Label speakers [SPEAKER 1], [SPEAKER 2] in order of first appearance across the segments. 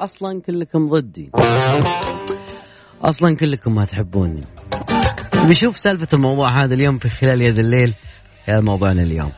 [SPEAKER 1] أصلا كلكم ضدي. أصلا كلكم ما تحبوني. بيشوف سالفة الموضوع هذا اليوم في خلال يد الليل. هذا موضوعنا اليوم.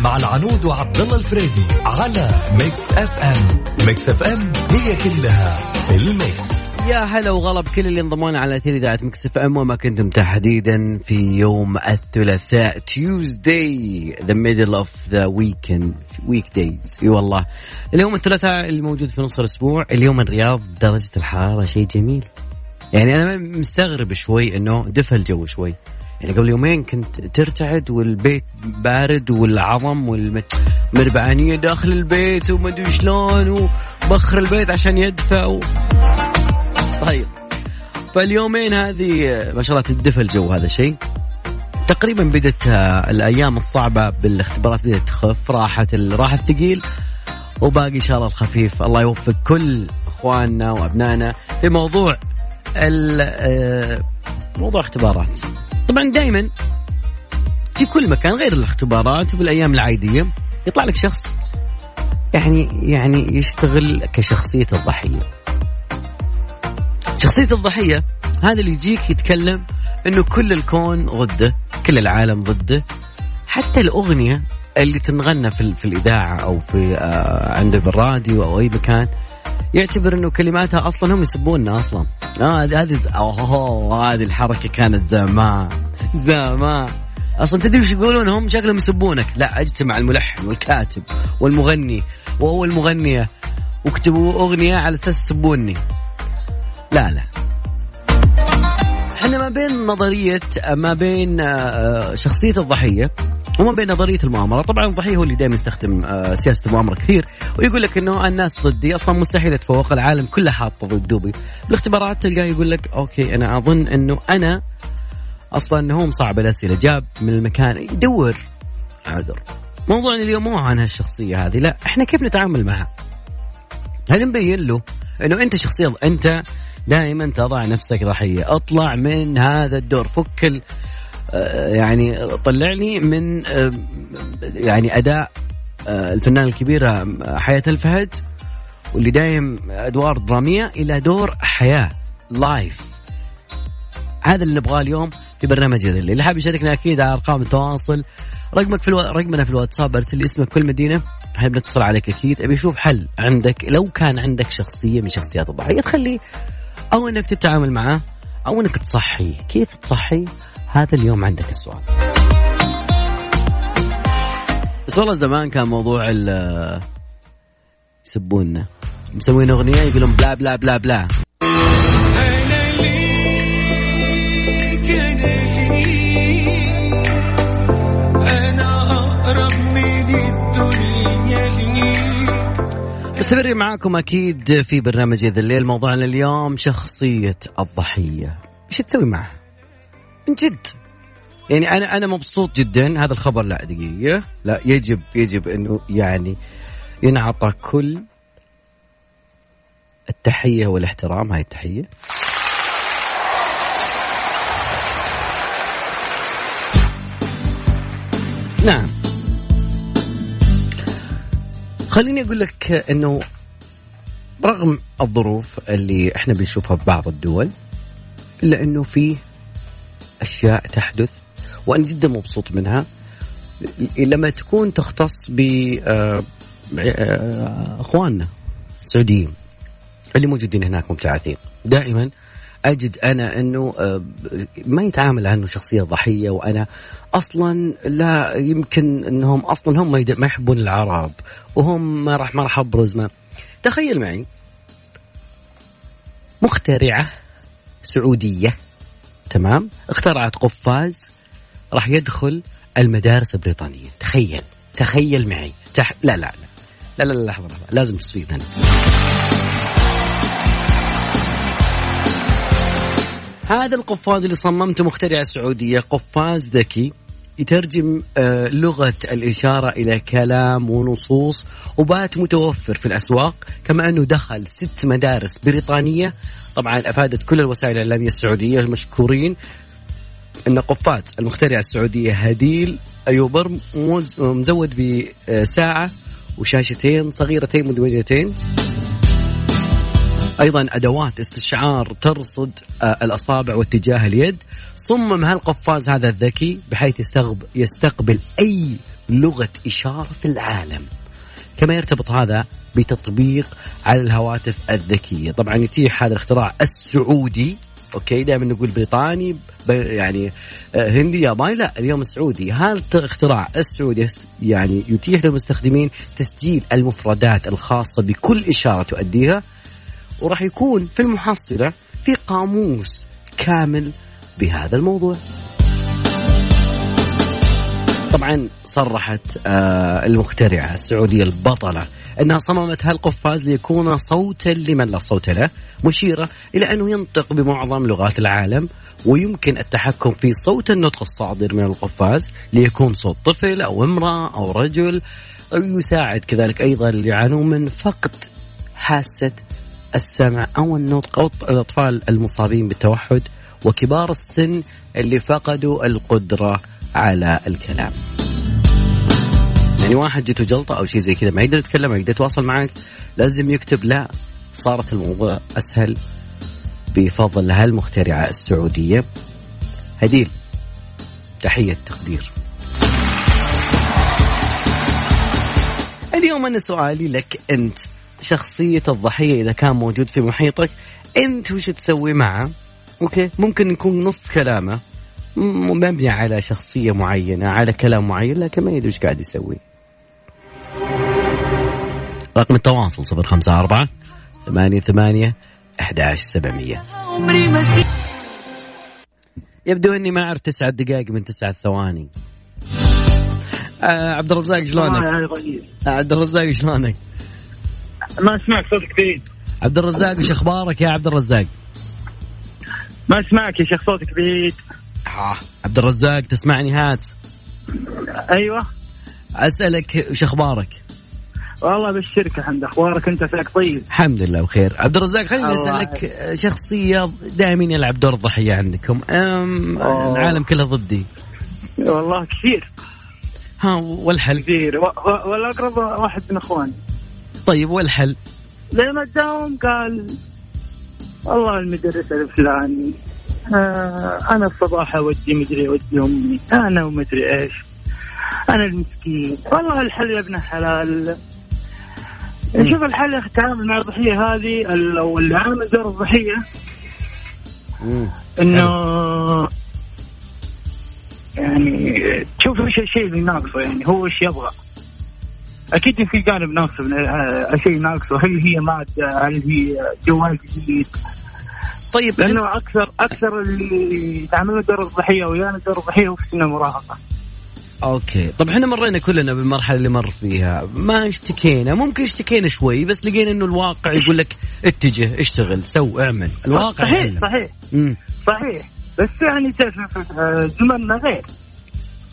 [SPEAKER 2] مع العنود وعبد الله الفريدي على Mix FM Mix FM هي كلها ال mix.
[SPEAKER 1] يا هلا وغلا بكل اللي ينضمون على أثير إذاعة Mix FM وما كنتم تحديدا في يوم الثلاثاء Tuesday the middle of the weekend weekdays إي والله. اليوم الثلاثاء الموجود في نص الأسبوع اليوم الرياض درجة الحرارة شيء جميل. يعني أنا مستغرب شوي إنه دفى الجو شوي. يعني قبل يومين كنت ترتعد والبيت بارد والعظم والمربعانية داخل البيت وما أدري شلون وبخر البيت عشان يدفى و... طيب. فاليومين هذه ما شاء الله تدفى الجو هذا شيء. تقريبا بدت الأيام الصعبة بالاختبارات بدأت تخف راحت راح الثقيل. وباقي إن شاء الله الخفيف. الله يوفق كل إخواننا وأبنائنا في موضوع آه، موضوع اختبارات. طبعا دائما في كل مكان غير الاختبارات وفي الأيام العادية يطلع لك شخص يعني يعني يشتغل كشخصية الضحية. شخصية الضحية هذا اللي يجيك يتكلم إنه كل الكون ضده، كل العالم ضده، حتى الأغنية اللي تنغنى في, في الإذاعة أو في آه عنده في الراديو أو أي مكان يعتبر إنه كلماتها أصلا هم يسبوننا أصلا. آه هذه اوه هذه الحركة كانت زمان زمان. أصلا تدري وش يقولون هم؟ شكلهم يسبونك. لا اجتمع الملحن والكاتب والمغني وهو المغنية واكتبوا أغنية على أساس يسبوني. لا لا. إحنا ما بين نظرية ما بين آه، شخصية الضحية وما بين نظرية المؤامرة. طبعا الضحية هو اللي دائما يستخدم آه، سياسة المؤامرة كثير ويقول لك إنه الناس ضدي أصلا مستحيل اتفوق العالم كله حاطه ضدي بالاختبارات تلقاه يقول لك أوكي أنا أظن إنه أنا أصلا هو مصعب الأسئلة جاب من المكان يدور عذر موضوعنا اليوم مو عن هالشخصية هذه لا إحنا كيف نتعامل معها؟ هل نبين له إنه أنت شخصيه أنت دائما تضع نفسك ضحيه اطلع من هذا الدور. فك آه، يعني طلعني من آه، يعني أداء آه، الفنان الكبير حياة الفهد واللي دايم أدوار دراميه إلى دور حياة لايف هذا اللي نبغاه اليوم في برنامج اللي اللي حاب يشاركنا أكيد على أرقام التواصل. رقمك في ألو... رقمنا في الواتساب ارسل لي اسمك كل مدينة. حاب نتصل عليك أكيد. أبي أشوف حل عندك لو كان عندك شخصية من شخصيات الضحية تخليه أو إنك تتعامل معاه أو إنك تصحي. كيف تصحي؟ هذا اليوم عندك السؤال. بس والله زمان كان موضوع ال يسبوننا. مسوين أغنية يقولون بلا بلا بلا بلا. مستمرين معاكم أكيد في برنامج ذا الليل. موضوعنا اليوم شخصية الضحية. إيش تسوي معه من جد. يعني أنا أنا مبسوط جدا. هذا الخبر لا دقيقة. لا يجب يجب إنه يعني ينعطى كل التحية والاحترام. هاي التحية. نعم. خليني أقول لك إنه رغم الظروف اللي إحنا بنشوفها في بعض الدول إلا إنه في أشياء تحدث وأنا جدا مبسوط منها. لما تكون تختص ب آه، آه، أخواننا السعوديين اللي موجودين هناك مبتعثين. دائما أجد أنا أنه آه، ما يتعامل عنه شخصية ضحية وأنا أصلا لا يمكن إنهم أصلا هم ما يحبون العرب وهم ما راح ما راح أبرز ما. تخيل معي مخترعة سعودية تمام؟ اخترعت قفاز راح يدخل المدارس البريطانية. تخيل تخيل معي. تح... لا لا لا لا لا لحظة لحظة لازم تصفيق هنا هذا القفاز اللي صممته مخترع السعودية قفاز ذكي يترجم آه، لغة الإشارة إلى كلام ونصوص وبات متوفر في الأسواق كما أنه دخل ست مدارس بريطانية. طبعا أفادت كل الوسائل الإعلامية السعودية المشكورين أن قفاز المخترع السعودية هديل أيوبر مزود بساعة وشاشتين صغيرتين مدمجتين. أيضا أدوات استشعار ترصد آه، الأصابع واتجاه اليد. صمم هالقفاز هذا الذكي بحيث يستقبل, أي لغة إشارة في العالم. كما يرتبط هذا بتطبيق على الهواتف الذكية. طبعا يتيح هذا الاختراع السعودي. أوكي دائما نقول بريطاني يعني آه، هندي ياباني. لا اليوم السعودي هذا الاختراع السعودي يعني يتيح للمستخدمين تسجيل المفردات الخاصة بكل إشارة تؤديها. وراح يكون في المحصلة في قاموس كامل بهذا الموضوع. طبعا صرحت آه، المخترعة السعودية البطلة أنها صممت هالقفاز ليكون صوتا لمن لا صوت له مشيرة إلى أنه ينطق بمعظم لغات العالم ويمكن التحكم في صوت النطق الصادر من القفاز ليكون صوت طفل أو امرأة أو رجل يساعد كذلك أيضا اللي يعانون من فقد حاسة السمع أو النطق أو الأطفال المصابين بالتوحد وكبار السن اللي فقدوا القدرة على الكلام. يعني واحد جته جلطة أو شيء زي كذا ما يقدر يتكلم ما يقدر يتواصل معك لازم يكتب لا صارت الموضوع أسهل بفضل هالمخترعة السعودية. هديل تحية تقدير اليوم أنا سؤالي لك أنت. شخصية الضحية إذا كان موجود في محيطك. أنت وش تسوي معه؟ أوكي؟ ممكن يكون نص كلامه. مبني على شخصية معينة على كلام معين لكن ما يدري وش قاعد يسوي. رقم التواصل صفر خمسة أربعة ثمانية ثمانية أحد عشر سبعمية. يبدو أني ما أعرف تسعة دقائق من تسعة ثواني. آه عبد الرزاق شلونك؟ آه عبد الرزاق شلونك؟
[SPEAKER 3] ما اسمعك صوتك بعيد.
[SPEAKER 1] عبد الرزاق وش أخبارك يا عبد الرزاق؟
[SPEAKER 3] ما اسمعك يا شيخ صوتك بعيد.
[SPEAKER 1] آه. عبد الرزاق تسمعني هات.
[SPEAKER 3] أيوه.
[SPEAKER 1] أسألك وش أخبارك؟
[SPEAKER 3] والله بالشركة الحمد أخبارك أنت فيك؟ طيب.
[SPEAKER 1] الحمد لله بخير. عبد الرزاق خليني أسألك شخصية دائما يلعب دور الضحيه عندكم. أم العالم كله ضدي.
[SPEAKER 3] والله كثير.
[SPEAKER 1] ها والحل؟
[SPEAKER 3] كثير. والأقرب واحد من إخواني.
[SPEAKER 1] طيب والحل؟
[SPEAKER 3] لما داوم قال والله المدرس الفلاني آه أنا الصباح أودي مدري أودي أمي أنا ومدري إيش أنا المسكين والله الحل يا ابن حلال شوف الحل التعامل مع الضحية هذه أو اللي عامل دور الضحيه إنه يعني تشوف إيش الشيء اللي ناقصه يعني هو إيش يبغى. أكيد في جانب ناقص من آه، شيء ناقصه. هل هي مادة؟ هل هي جوال جديد؟
[SPEAKER 1] طيب
[SPEAKER 3] لأنه أكثر أكثر اللي يتعاملون دور الضحية ويانا دور الضحية في سن المراهقة.
[SPEAKER 1] okay. طب إحنا مرينا كلنا بالمرحلة اللي مر فيها. ما اشتكينا. ممكن اشتكينا شوي بس لقينا إنه الواقع يقول لك اتجه اشتغل سو اعمل. الواقع
[SPEAKER 3] صحيح يعلم. صحيح. مم. صحيح. بس يعني زمننا غير.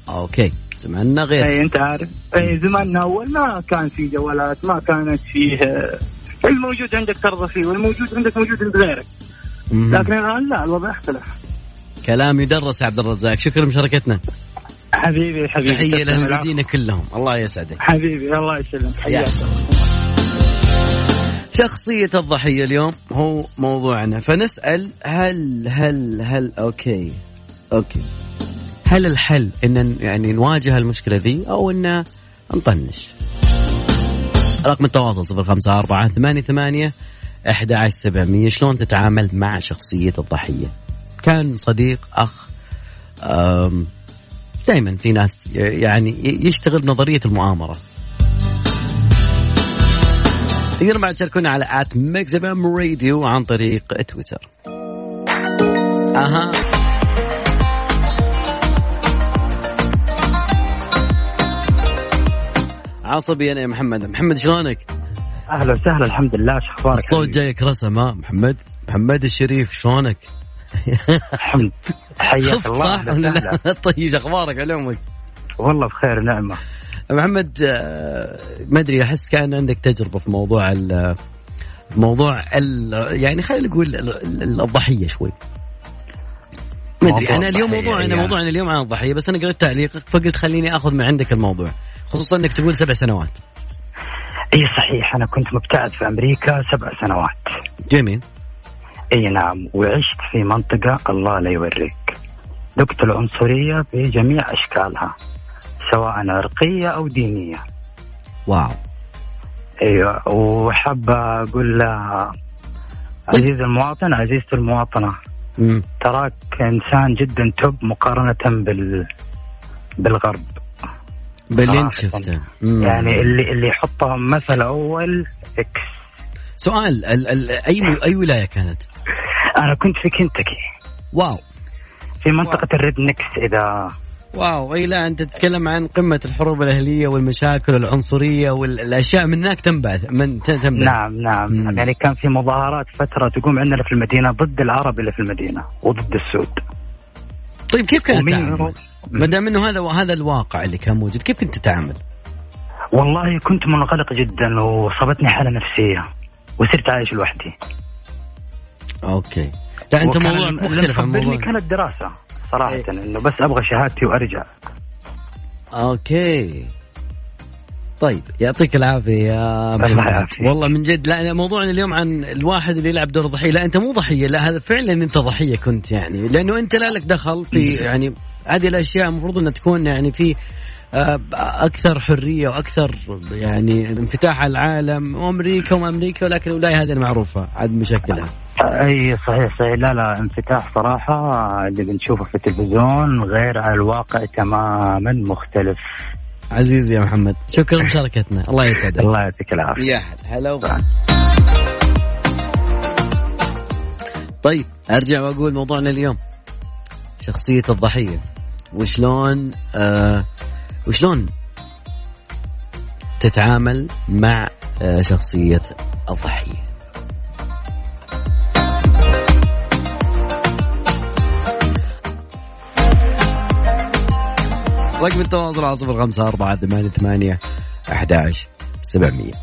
[SPEAKER 1] okay. زماننا غير.
[SPEAKER 3] اي أنت عارف. اي زماننا أول ما كان في جوالات ما كانت فيه الموجود عندك ترضى فيه والموجود عندك موجود عند غيرك. لكن الآن لا الوضع اختلف
[SPEAKER 1] كلام يدرس يا عبد الرزاق. شكرا لمشاركتنا.
[SPEAKER 3] حبيبي حبيبي.
[SPEAKER 1] تحية لأهل المدينة كلهم. الله يسعدك.
[SPEAKER 3] حبيبي الله يسلمك. حياك
[SPEAKER 1] شخصية الضحية اليوم هو موضوعنا. فنسأل هل هل هل okay. okay. هل الحل إن يعني نواجه المشكلة ذي أو إن نطنش؟ رقم التواصل صفر خمسة أربعة ثمانية ثمانية أحد عشر سبعمية. شلون تتعامل مع شخصية الضحية؟ كان صديق أخ دائما في ناس يعني يشتغل بنظرية المؤامرة. تقدرون بعد تشاركونا على at Mix Radio عن طريق تويتر. أها. عصبي أنا يا محمد. محمد شلونك؟
[SPEAKER 4] أهلا وسهلا الحمد لله. شو أخبارك؟
[SPEAKER 1] الصوت جايك رسم ها؟ محمد محمد الشريف شلونك؟
[SPEAKER 4] الحمد. حياك الله
[SPEAKER 1] صح؟
[SPEAKER 4] وسهلا.
[SPEAKER 1] طيب أخبارك؟ علومك؟
[SPEAKER 4] والله بخير نعمة.
[SPEAKER 1] محمد آه، ما أدري أحس كأن عندك تجربة في موضوع ال موضوع ال يعني خلينا نقول ال- ال- الضحيه شوي. ما
[SPEAKER 4] أدري.
[SPEAKER 1] أنا اليوم موضوعنا
[SPEAKER 4] يعني.
[SPEAKER 1] موضوعنا اليوم عن الضحية بس أنا قريت تعليقك فقلت خليني آخذ من عندك الموضوع. خصوصا إنك تقول سبع سنوات.
[SPEAKER 4] إي صحيح. أنا كنت مبتعث في أمريكا سبع سنوات.
[SPEAKER 1] جميل.
[SPEAKER 4] إي نعم. وعشت في منطقة الله لا يوريك. ذقت العنصرية بجميع أشكالها سواء عرقية أو دينية.
[SPEAKER 1] wow.
[SPEAKER 4] أيوه. وحابه أقول لها عزيزي المواطن عزيزتي المواطنة.
[SPEAKER 1] مم.
[SPEAKER 4] تراك إنسان جدا top مقارنة بال بالغرب
[SPEAKER 1] باللي
[SPEAKER 4] أنت.
[SPEAKER 1] شفته.
[SPEAKER 4] يعني اللي اللي يحطهم مثل أول إكس
[SPEAKER 1] سؤال ال ال أي أي ولاية كانت؟
[SPEAKER 4] أنا كنت في كنتاكي
[SPEAKER 1] wow
[SPEAKER 4] في منطقة ال rednecks إذا
[SPEAKER 1] wow إي لا أنت تتكلم عن قمة الحروب الأهلية والمشاكل والعنصريه والأشياء من هناك تنبعث من تنبعث
[SPEAKER 4] نعم نعم
[SPEAKER 1] مم.
[SPEAKER 4] يعني كان في مظاهرات فترة تقوم عندنا في المدينة ضد العرب اللي في المدينة وضد السود
[SPEAKER 1] طيب كيف كان
[SPEAKER 4] ومين
[SPEAKER 1] التعامل؟
[SPEAKER 4] يروح؟
[SPEAKER 1] ما دام إنه هذا هذا الواقع اللي كان موجود كيف كنت تتعامل؟
[SPEAKER 4] والله كنت منغلق جدا وصابتني حالة نفسية وصرت عايش لوحدي
[SPEAKER 1] okay لا أنت
[SPEAKER 4] اللي
[SPEAKER 1] مختلف عن موضوع
[SPEAKER 4] كانت دراسة صراحة
[SPEAKER 1] إيه.
[SPEAKER 4] إنه بس أبغى شهادتي وأرجع.
[SPEAKER 1] okay. طيب يعطيك العافية يا محمد. والله من جد لا موضوعنا اليوم عن الواحد اللي يلعب دور ضحية. لا أنت مو ضحية لا هذا فعلا أنت ضحية كنت يعني. لأنه أنت لا لك دخل في يعني هذه الأشياء المفروض إنها تكون يعني في أكثر حرية وأكثر يعني انفتاح على العالم وأمريكا وما أمريكا ولكن الولاية هذه المعروفة عاد مشكلها
[SPEAKER 4] أي صحيح صحيح. لا لا انفتاح صراحة اللي بنشوفه في التلفزيون غير على الواقع تماما مختلف.
[SPEAKER 1] عزيزي يا محمد شكرا لمشاركتنا. الله يسعدك.
[SPEAKER 4] الله يعطيك العافية.
[SPEAKER 1] يا هلا. طيب أرجع وأقول موضوعنا اليوم. شخصية الضحية. وشلون آه وشلون تتعامل مع آه شخصية الضحية؟ رقم التواصل على صفر خمسة أربعة ثمانية ثمانية أحد عشر سبعمية.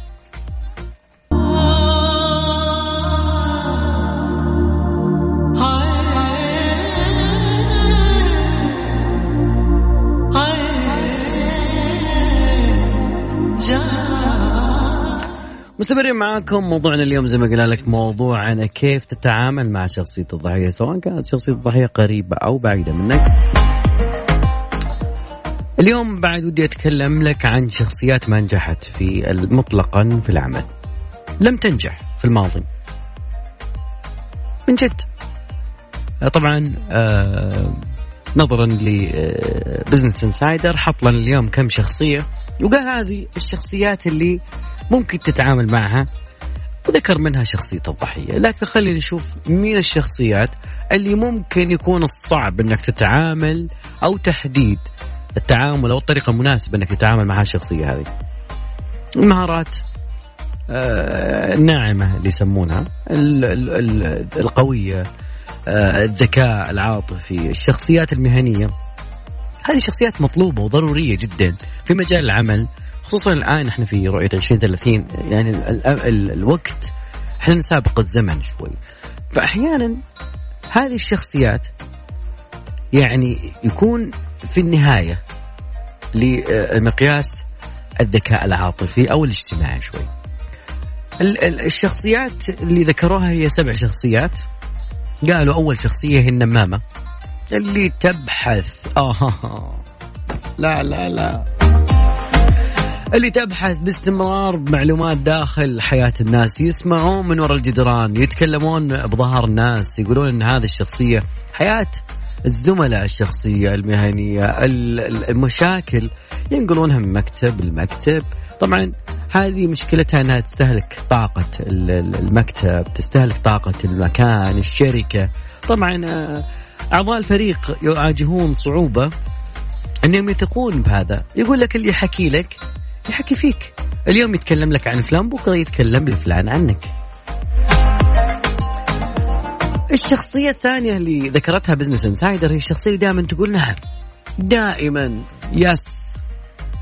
[SPEAKER 1] مستمرين معاكم موضوعنا اليوم زي ما قلنا لك موضوع عن كيف تتعامل مع شخصية الضحية سواء كانت شخصية الضحية قريبة أو بعيدة منك. اليوم بعد ودي أتكلم لك عن شخصيات ما نجحت في مطلقا في العمل. لم تنجح في الماضي. من جد. آه، طبعا آه، نظرا ل Business Insider حط لنا اليوم كم شخصية وقال هذه الشخصيات اللي ممكن تتعامل معها وذكر منها شخصية الضحية. لكن خلينا نشوف مين الشخصيات اللي ممكن يكون الصعب إنك تتعامل أو تحديد التعامل أو الطريقة المناسبة إنك تتعامل مع هالشخصية هذه. المهارات آه، الناعمة اللي يسمونها ال- ال- ال- القوية آه، الذكاء العاطفي الشخصيات المهنية. هذه شخصيات مطلوبة وضرورية جدا في مجال العمل خصوصا الآن إحنا في رؤية 2030 يعني ال ال ال الوقت إحنا نسابق الزمن شوي. فأحيانا هذه الشخصيات يعني يكون في النهاية لمقياس الذكاء العاطفي أو الاجتماعي شوي. ال- ال- الشخصيات اللي ذكروها هي سبع شخصيات. قالوا أول شخصية هي النمامة. اللي تبحث. آه. لا لا لا. اللي تبحث باستمرار بمعلومات داخل حياة الناس يسمعون من وراء الجدران يتكلمون بظهر الناس يقولون إن هذه الشخصية حياة الزملاء الشخصية المهنية. ال- ال- المشاكل ينقلونها من مكتب لمكتب. طبعا هذه مشكلتها إنها تستهلك طاقة المكتب، تستهلك طاقة المكان، الشركة. طبعا أعضاء الفريق يواجهون صعوبة أنهم يثقون بهذا، يقول لك اللي يحكي لك يحكي فيك. اليوم يتكلم لك عن فلان بكرة يتكلم لفلان عنك. الشخصية الثانية اللي ذكرتها Business Insider هي الشخصية دائما تقول نعم دائما yes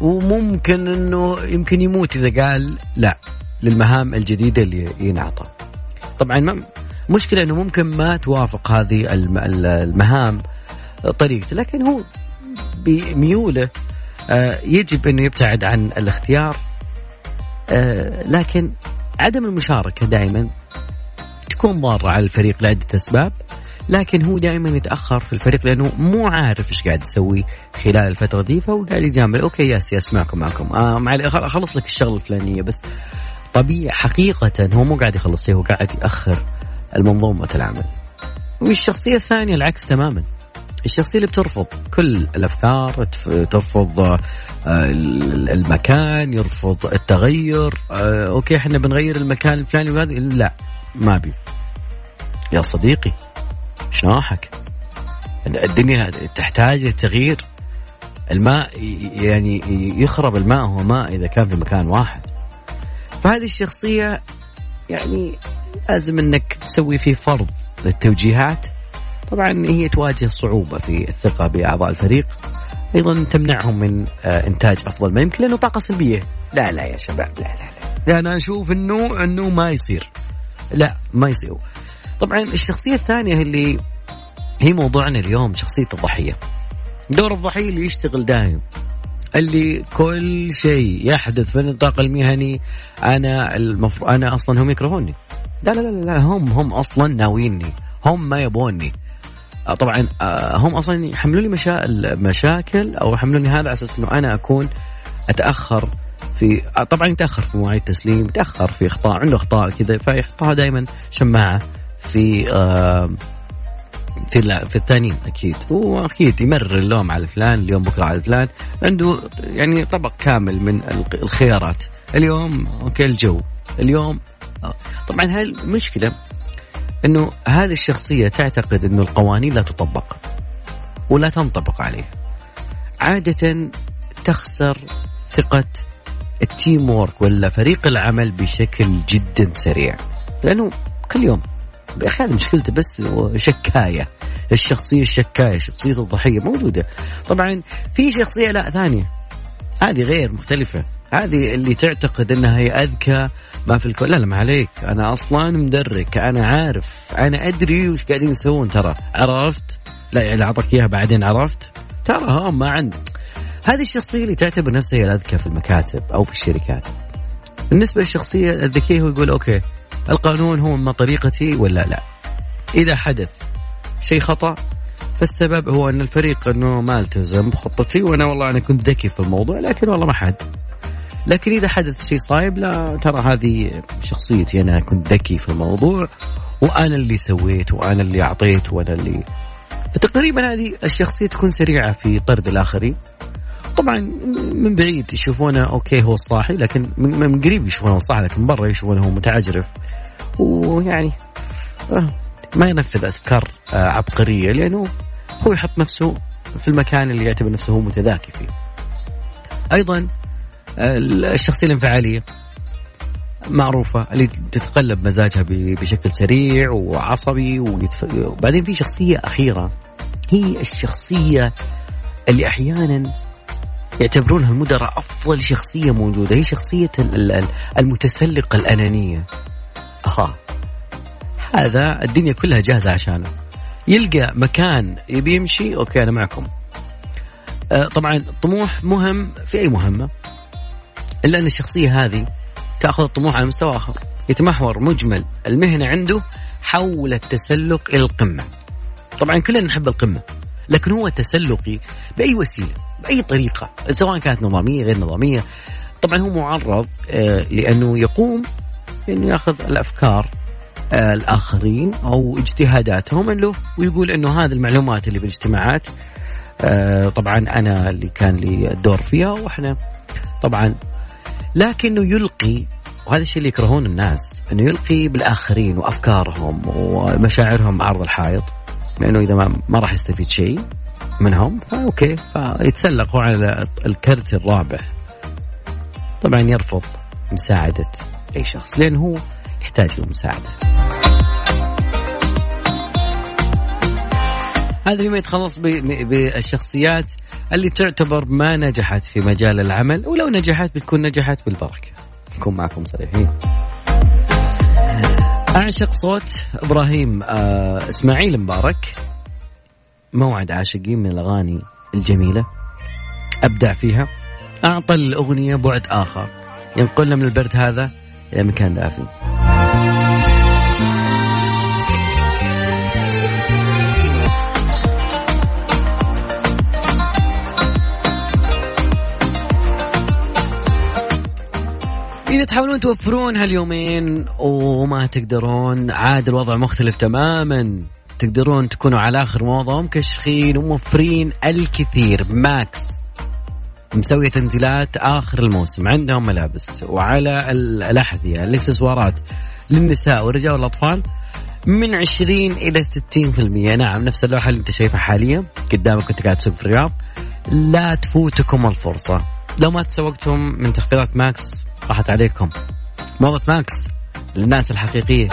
[SPEAKER 1] وممكن إنه يمكن يموت إذا قال لا للمهام الجديدة اللي ينعطى. طبعا ما مشكلة إنه ممكن ما توافق هذه المهام طريقته لكن هو بميوله آه، يجب إنه يبتعد عن الاختيار آه، لكن عدم المشاركة دائما تكون ضارة على الفريق لعدة أسباب لكن هو دائما يتأخر في الفريق لأنه مو عارف إيش قاعد يسوي خلال الفترة دي فهو قاعد يجامل أوكي ياس ياس معكم معكم آه معلي أخلص لك الشغلة الفلانية بس. طبيعي حقيقه هو مو قاعد يخلص هو قاعد يأخر. المنظومة العمل. والشخصية الثانية العكس تماما. الشخصية اللي بترفض كل الأفكار ترفض آه، المكان يرفض التغير آه، أوكي إحنا بنغير المكان الفلاني وهذا لا ما بي. يا صديقي شناحك؟ الدنيا تحتاج للتغيير الماء يعني يخرب الماء هو ماء إذا كان في مكان واحد. فهذه الشخصية يعني لازم إنك تسوي فيه فرض للتوجيهات. طبعا هي تواجه صعوبة في الثقة باعضاء الفريق. أيضا تمنعهم من آه، إنتاج أفضل ما يمكن لأنه طاقة سلبية. لا لا يا شباب لا لا لا. أنا أشوف إنه إنه ما يصير. لا ما يصير. طبعا الشخصية الثانية اللي هي موضوعنا اليوم شخصية الضحية. دور الضحية اللي يشتغل دائم اللي كل شيء يحدث في النطاق المهني أنا المفروض أنا أصلا هم يكرهوني. لا لا لا لا هم هم أصلا ناويني هم ما يبوني. آه، طبعا آه، هم أصلا يحملوا لي مشا... مشاكل أو يحملوني هذا على أساس إنه أنا أكون أتأخر في آه، طبعا يتأخر في مواعيد التسليم يتأخر في إخطاء عنده إخطاء كذا فيحطها دائما شماعة في في في الثانيين أكيد. هو أكيد يمرر اللوم على فلان اليوم بكرة على فلان. عنده يعني طبق كامل من الخيارات. اليوم أوكي الجو. اليوم آه. طبعا هاي المشكلة إنه هذه الشخصية تعتقد إنه القوانين لا تطبق ولا تنطبق عليه. عادة تخسر ثقة ال teamwork ولا فريق العمل بشكل جدا سريع. لأنه كل يوم أخي هذه مشكلته بس شكاية. الشخصية الشكاية شخصيه الضحية موجودة. طبعا في شخصية لا ثانية. هذه غير مختلفة. هذه اللي تعتقد إنها هي أذكى ما في الكون. لا لا ما عليك. أنا أصلا مدرك. أنا عارف. أنا أدري وش قاعدين يسوون. ترى عرفت؟ لا يعني أعطاك إياها بعدين. عرفت؟ ترى هم ما عند هذه الشخصية اللي تعتبر نفسها هي الأذكى في المكاتب أو في الشركات. بالنسبة للشخصية الذكية هو يقول okay. القانون هو ما طريقتي ولا لا؟ إذا حدث شيء خطأ فالسبب هو أن الفريق أنه ما التزم بخطتي وأنا والله أنا كنت ذكي في الموضوع لكن والله ما حد. لكن إذا حدث شيء صايب لا ترى هذه شخصيتي أنا كنت ذكي في الموضوع وأنا اللي سويت وأنا اللي أعطيت وأنا اللي فتقريبا هذه الشخصية تكون سريعة في طرد الآخرين. طبعا من بعيد يشوفونه أوكي هو الصاحي لكن من قريب يشوفونه الصاحي لكن برا يشوفونه هو متعجرف. ويعني آه، ما ينفذ افكار آه، عبقرية لأنه هو يحط نفسه في المكان اللي يعتبر نفسه هو متذاكي فيه. أيضا الشخصية الانفعالية معروفة اللي تتقلب مزاجها بشكل سريع وعصبي وبعدين في شخصية أخيرة هي الشخصية اللي أحيانا يعتبرونها المدراء أفضل شخصية موجودة هي شخصية المتسلقة الأنانية أها هذا الدنيا كلها جاهزة عشانه. يلقى مكان يبي يمشي أوكي أنا معكم. آه، طبعا طموح مهم في أي مهمة؟ إلا أن الشخصية هذه تأخذ الطموح على مستوى آخر. يتمحور مجمل المهنة عنده حول التسلق إلى القمة. طبعا كلنا نحب القمة لكن هو تسلقي بأي وسيلة بأي طريقة سواء كانت نظامية غير نظامية. طبعا هو معرض آه، لأنه يقوم إنه يأخذ الأفكار آه، الآخرين أو اجتهاداتهم. له ويقول إنه هذه المعلومات اللي بالاجتماعات آه، طبعا أنا اللي كان لي الدور فيها وإحنا طبعا. لكنه يلقي وهذا الشيء اللي يكرهون الناس إنه يلقي بالآخرين وأفكارهم ومشاعرهم عرض الحائط. لأنه إذا ما, ما راح يستفيد شيء منهم فأوكي فيتسلقوا على الكرت الرابع. طبعا يرفض مساعدة. أي شخص لأنه هو يحتاج للمساعدة هذا فيما يتخلص بالشخصيات اللي تعتبر ما نجحت في مجال العمل ولو نجحت بتكون نجحت بالبركة. نكون معكم صريحين. أعشق صوت إبراهيم آه إسماعيل مبارك. موعد عاشقين من الأغاني الجميلة. أبدع فيها. أعطى الأغنية بعد آخر. ينقلنا من البرد هذا إلى مكان دافي. إذا تحاولون توفرون هاليومين وما تقدرون عاد الوضع مختلف تماما. تقدرون تكونوا على آخر موضة ومكشخين وموفرين الكثير. ماكس. مسوية تنزيلات آخر الموسم. عندهم ملابس وعلى الأحذية الإكسسوارات للنساء والرجال والأطفال من 20 إلى 60% نعم نفس اللوحة اللي أنت شايفها حاليا. قدامك كنت قاعد تسوق في الرياض. لا تفوتكم الفرصة. لو ما تسوقتم من تخفيضات ماكس راحت عليكم. موضة ماكس للناس الحقيقية.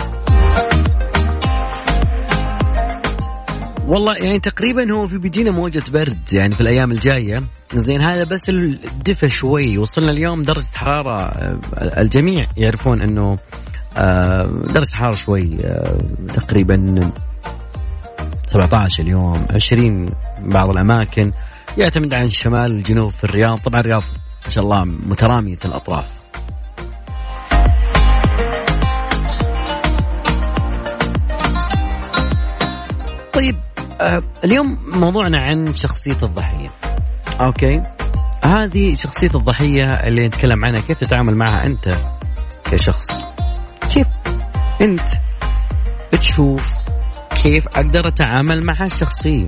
[SPEAKER 1] والله يعني تقريبا هو في بيجينا موجة برد يعني في الأيام الجاية. زين هذا بس الدفى شوي. وصلنا اليوم درجة حرارة آه، الجميع يعرفون أنه آه، درجة حرارة شوي آه، تقريبا 17 اليوم. 20 بعض الأماكن. يعتمد عن الشمال والجنوب في الرياض. طبعا الرياض ما شاء الله مترامية الأطراف. اليوم موضوعنا عن شخصية الضحية. أوكي. هذه شخصية الضحية اللي نتكلم عنها كيف تتعامل معها أنت كشخص؟ كيف أنت بتشوف كيف أقدر أتعامل مع الشخصية؟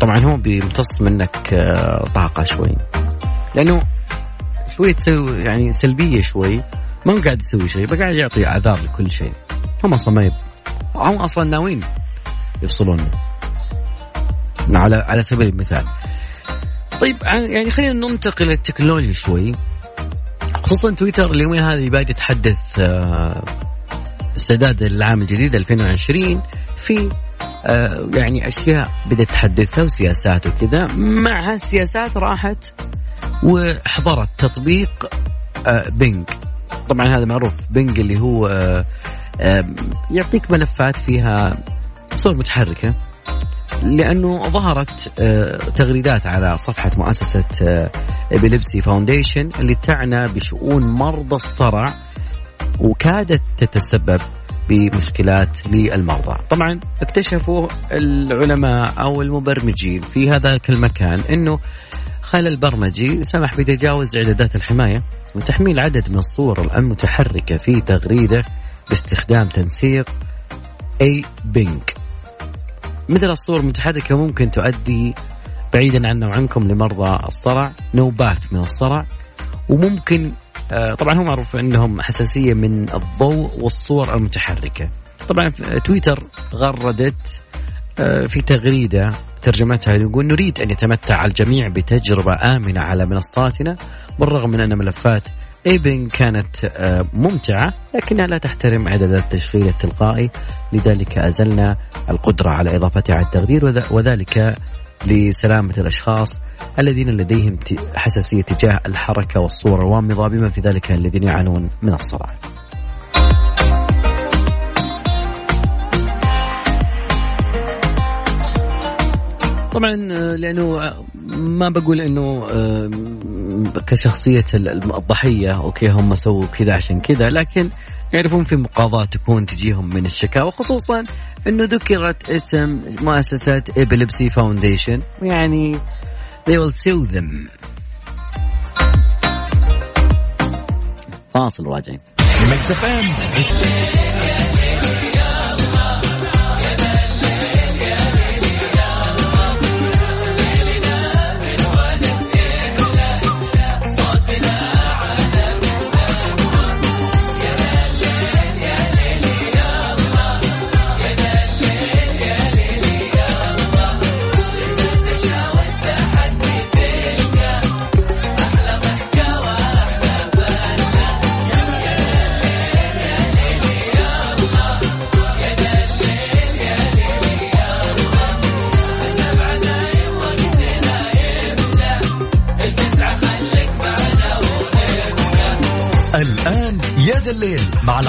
[SPEAKER 1] طبعا هو بيمتص منك آه، طاقة شوي. لأنه شوية تسوي يعني سلبية شوي ما هو قاعد يسوي شيء قاعد يعطي اعذار لكل شيء. هم أصلا ما يب... هم أصلا ناويين يفصلون. على على سبيل المثال. طيب يعني خلينا ننتقل للتكنولوجيا شوي. خصوصا تويتر اليومين هذه بادي يتحدث آه، استعداد العام الجديد 2020 في آه، يعني أشياء بدأت تحدثها وسياسات وكذا. مع هالسياسات راحت وحضرت تطبيق آه، PNG طبعا هذا معروف PNG اللي هو يعطيك ملفات فيها صور متحركة لأنه ظهرت آه، تغريدات على صفحة مؤسسة Epilepsy Foundation اللي تعنى بشؤون مرضى الصرع وكادت تتسبب بمشكلات للمرضى طبعا اكتشفوا العلماء أو المبرمجين في هذاك المكان أنه خلل البرمجي سمح بتجاوز إعدادات الحماية وتحميل عدد من الصور المتحركة في تغريدة باستخدام تنسيق APNG مثل الصور المتحركة ممكن تؤدي بعيدا عنا وعنكم لمرضى الصرع نوبات من الصرع وممكن آه، طبعا هو معروف عندهم حساسية من الضوء والصور المتحركة. طبعا تويتر غردت آه، في تغريدة ترجمتها يقول نريد أن يتمتع الجميع بتجربة آمنة على منصاتنا بالرغم من أن ملفات ايبن كانت آه، ممتعة لكنها لا تحترم إعدادات التشغيل التلقائي لذلك أزلنا القدرة على إضافتها على التخدير وذلك لسلامة الأشخاص الذين لديهم حساسية تجاه الحركة والصور الوامضة بما في ذلك الذين يعانون من الصرع طبعا آه، لأنه آه، ما بقول إنه آه، كشخصية الضحية أوكي هم سووا كذا عشان كذا لكن يعرفون في مقاضاة تكون تجيهم من الشكاوى خصوصا إنه ذكرت اسم مؤسسة Epilepsy Foundation يعني they will sue them. فاصل راجعين.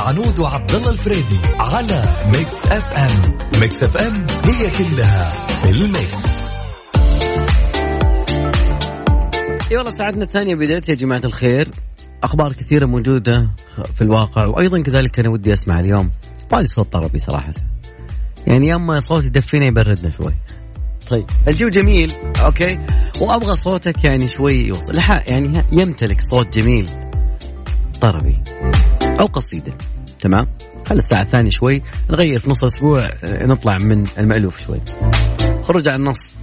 [SPEAKER 2] مع العنود وعبد الله الفريدي على Mix FM. Mix FM هي كلها ال
[SPEAKER 1] mix. إي والله ساعتنا الثانية بدأت يا جماعة الخير. أخبار كثيرة موجودة في الواقع وأيضا كذلك أنا ودي أسمع اليوم. بالي صوت طربي صراحة. يعني يا اما صوت يدفينا يبردنا شوي. طيب الجو جميل okay؟ وأبغى صوتك يعني شوي يوصل. يعني يمتلك صوت جميل. طربي. أو قصيدة. تمام؟ خلي الساعة الثانية شوي نغير في نص الأسبوع آه، نطلع من المألوف شوي. خرج عن النص.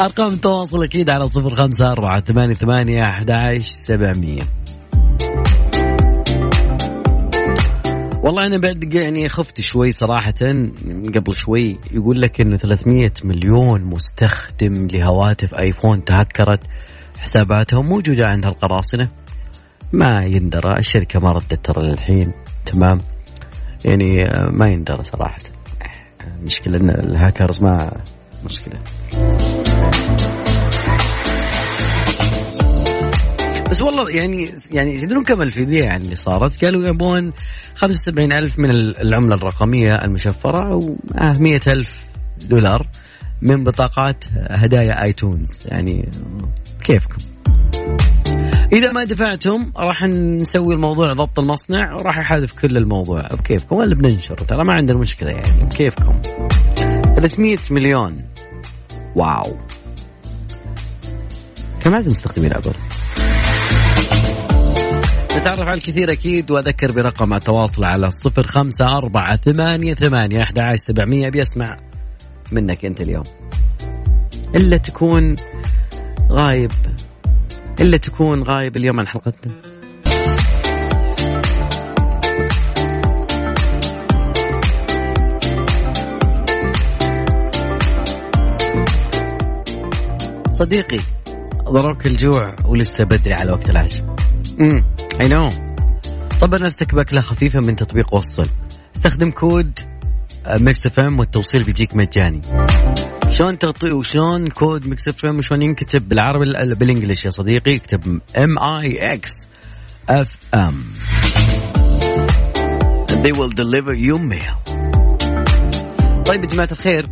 [SPEAKER 1] أرقام التواصل أكيد على صفر خمسة أربعة ثمانية ثمانية أحد عشر سبعمية. والله أنا بعد يعني خفت شوي صراحة قبل شوي يقول لك إنه 300 مليون مستخدم لهواتف آيفون تهكرت حساباتهم موجودة عند القراصنه ما يندرى. الشركة ما ردت ترى للحين. تمام؟ يعني ما يندرى صراحة. المشكلة إن الهاكرز ما مشكلة. بس والله يعني يعني تدرون كم الفدية يعني اللي صارت؟ قالوا يبون 75 ألف من العملة الرقمية المشفرة و 100 آه، ألف دولار من بطاقات هدايا آيتونز. يعني كيفكم؟ إذا ما دفعتم راح نسوي الموضوع ضبط المصنع وراح يحذف كل الموضوع بكيفكم ولا بننشر ترى ما عندنا مشكلة يعني بكيفكم. 300 مليون. واو. كم عدد مستخدمين عبر؟ نتعرف على الكثير أكيد وأذكر برقم التواصل على صفر خمسة أربعة ثمانية ثمانية أحد عشر سبعمية بيسمع منك أنت اليوم. إلا تكون غايب إلا تكون غايب اليوم عن حلقتنا. صديقي ضربك الجوع ولسه بدري على وقت العشاء. امم اي نو صبر نفسك باكلة خفيفة من تطبيق وصل. استخدم code Mix FM والتوصيل بيجيك مجاني. شلون تغطي وشلون code Mix FM وشلون ينكتب بالعربي بال English يا صديقي؟ اكتب M I X F M they will deliver you mail. طيب يا جماعة الخير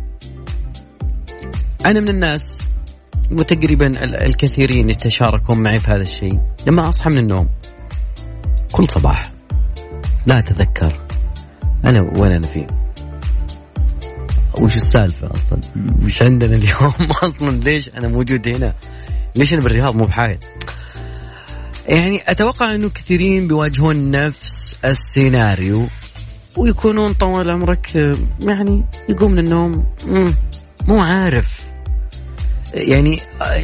[SPEAKER 1] أنا من الناس وتقريبا الكثيرين يتشاركون معي في هذا الشيء. لما أصحى من النوم كل صباح لا أتذكر أنا وين أنا فيه. وش السالفة أصلا؟ وش عندنا اليوم أصلا. ليش أنا موجود هنا؟ ليش أنا بالرياض مو بحايل؟ يعني أتوقع أنه كثيرين بيواجهون نفس السيناريو ويكونون طوال عمرك يعني يقوم من النوم مو عارف. يعني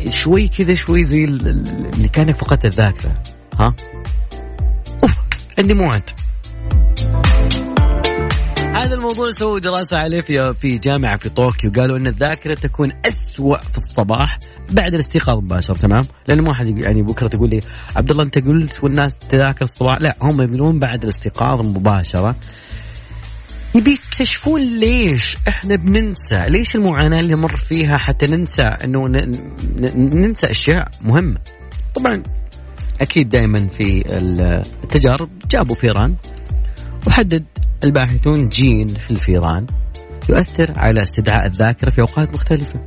[SPEAKER 1] شوي كذا شوي زي اللي كان فقدت الذاكرة ها؟ أوف عندي موعد. هذا الموضوع سووا دراسة عليه في في جامعة في طوكيو. قالوا أن الذاكرة تكون أسوأ في الصباح بعد الاستيقاظ مباشرة تمام؟ لأن ما حد يعني بكرة تقول لي عبد الله أنت قلت والناس تذاكر الصباح. لا هم يقولون بعد الاستيقاظ مباشرة يبي يكتشفون ليش إحنا بننسى ليش المعاناة اللي مر فيها حتى ننسى إنه ننسى أشياء مهمة؟ طبعا أكيد دائما في التجارب جابوا فيران. وحدد الباحثون جين في الفيران يؤثر على استدعاء الذاكرة في أوقات مختلفة.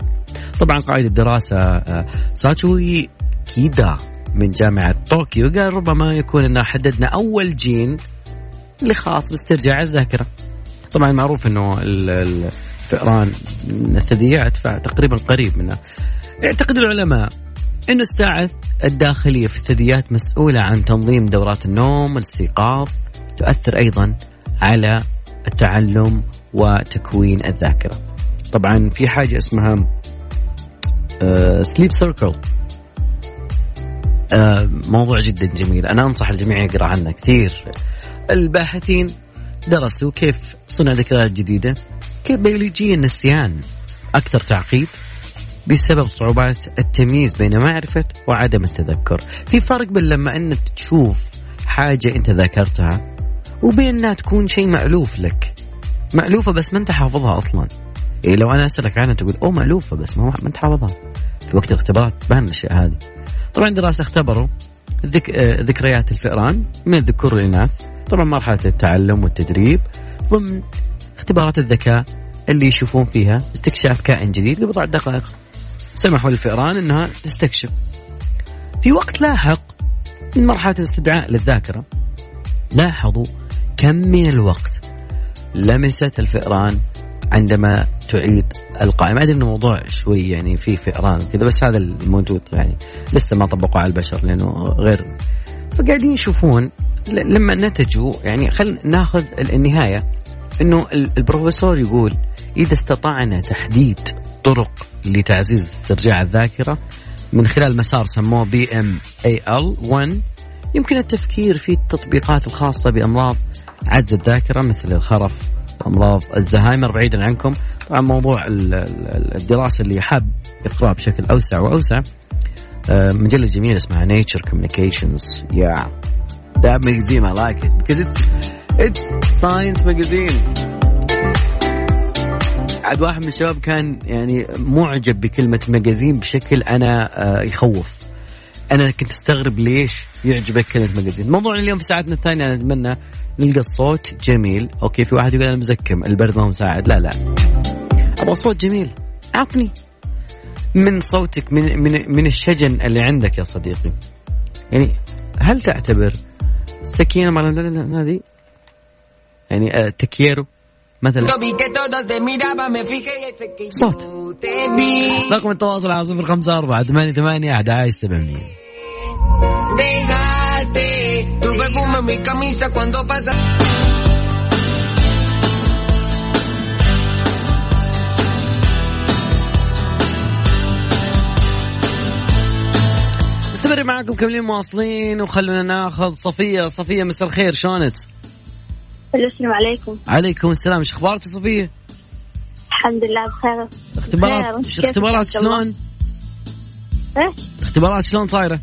[SPEAKER 1] طبعا قائد الدراسة آه، ساتشوي كيدا من جامعة طوكيو قال ربما يكون أننا حددنا أول جين اللي خاص باسترجاع الذاكرة. طبعا معروف إنه الفئران الثدييات تقريبا قريب منها يعتقد العلماء إنه الساعة الداخلية في الثدييات مسؤولة عن تنظيم دورات النوم والاستيقاظ تؤثر أيضا على التعلم وتكوين الذاكرة. طبعا في حاجة اسمها سليب uh, سيركل uh, موضوع جدا جميل. أنا أنصح الجميع يقرأ عنه كثير. الباحثين درسوا كيف صنع ذكريات جديدة كيف بيولوجيا النسيان. أكثر تعقيد بسبب صعوبات التمييز بين معرفة وعدم التذكر. في فرق بين لما أنك تشوف حاجة أنت ذاكرتها وبين أنها تكون شيء مألوف لك. مألوفة بس ما أنت حافظها أصلا. إيه لو أنا أسألك عنها تقول أوه مألوفة بس ما, أنت حافظها. في وقت الاختبارات تبان الأشياء هذه. طبعا دراسة اختبروا ذك... آه، ذكريات الفئران من الذكور والإناث. طبعا مرحلة التعلم والتدريب ضمن اختبارات الذكاء اللي يشوفون فيها استكشاف كائن جديد لبضع دقائق. سمحوا للفئران إنها تستكشف. في وقت لاحق من مرحلة الاستدعاء للذاكرة لاحظوا كم من الوقت لمست الفئران عندما تعيد القائمة؟ أدري الموضوع شوي يعني في فئران كذا بس هذا الموجود يعني لسه ما طبقوا على البشر لأنه غير. فقاعدين يشوفون لما نتجوا يعني خلينا ناخذ النهاية أنه البروفيسور يقول إذا استطعنا تحديد طرق لتعزيز استرجاع الذاكرة من خلال مسار سموه بي ام اي ال 1 يمكن التفكير في التطبيقات الخاصة بأمراض عجز الذاكرة مثل الخرف أمراض الزهايمر بعيدا عنكم. طبعا موضوع الدراسة اللي حاب يقرأ بشكل أوسع وأوسع. آه، مجلة جميلة اسمها Nature Communications يا that magazine I like it. Because it's it's science magazine. عاد واحد من الشباب كان يعني معجب بكلمة magazine بشكل أنا آه، يخوف. أنا كنت أستغرب ليش يعجبك كلمة magazine موضوعنا اليوم في ساعتنا الثانية أنا أتمنى نلقى الصوت جميل. okay في واحد يقول أنا مزكم البرد ما هو مساعد. لا لا. أبغى صوت جميل. عطني. من صوتك من من من الشجن اللي عندك يا صديقي. يعني هل تعتبر سكينة مع هذه؟ يعني آه، تكييرو؟ مثلا. صوت. رقم التواصل على صفر خمسة أربعة ثمانية ثمانية أحد عايز سبعمية. مستمر معكم كملين مواصلين وخلونا ناخذ صفية. صفية مساء الخير شلونك؟
[SPEAKER 5] السلام عليكم
[SPEAKER 1] عليكم السلام إيش أخبارك صفية؟
[SPEAKER 5] الحمد لله بخير
[SPEAKER 1] اختبارات اختبارات شلون؟
[SPEAKER 5] إيش؟
[SPEAKER 1] اختبارات شلون صايرة؟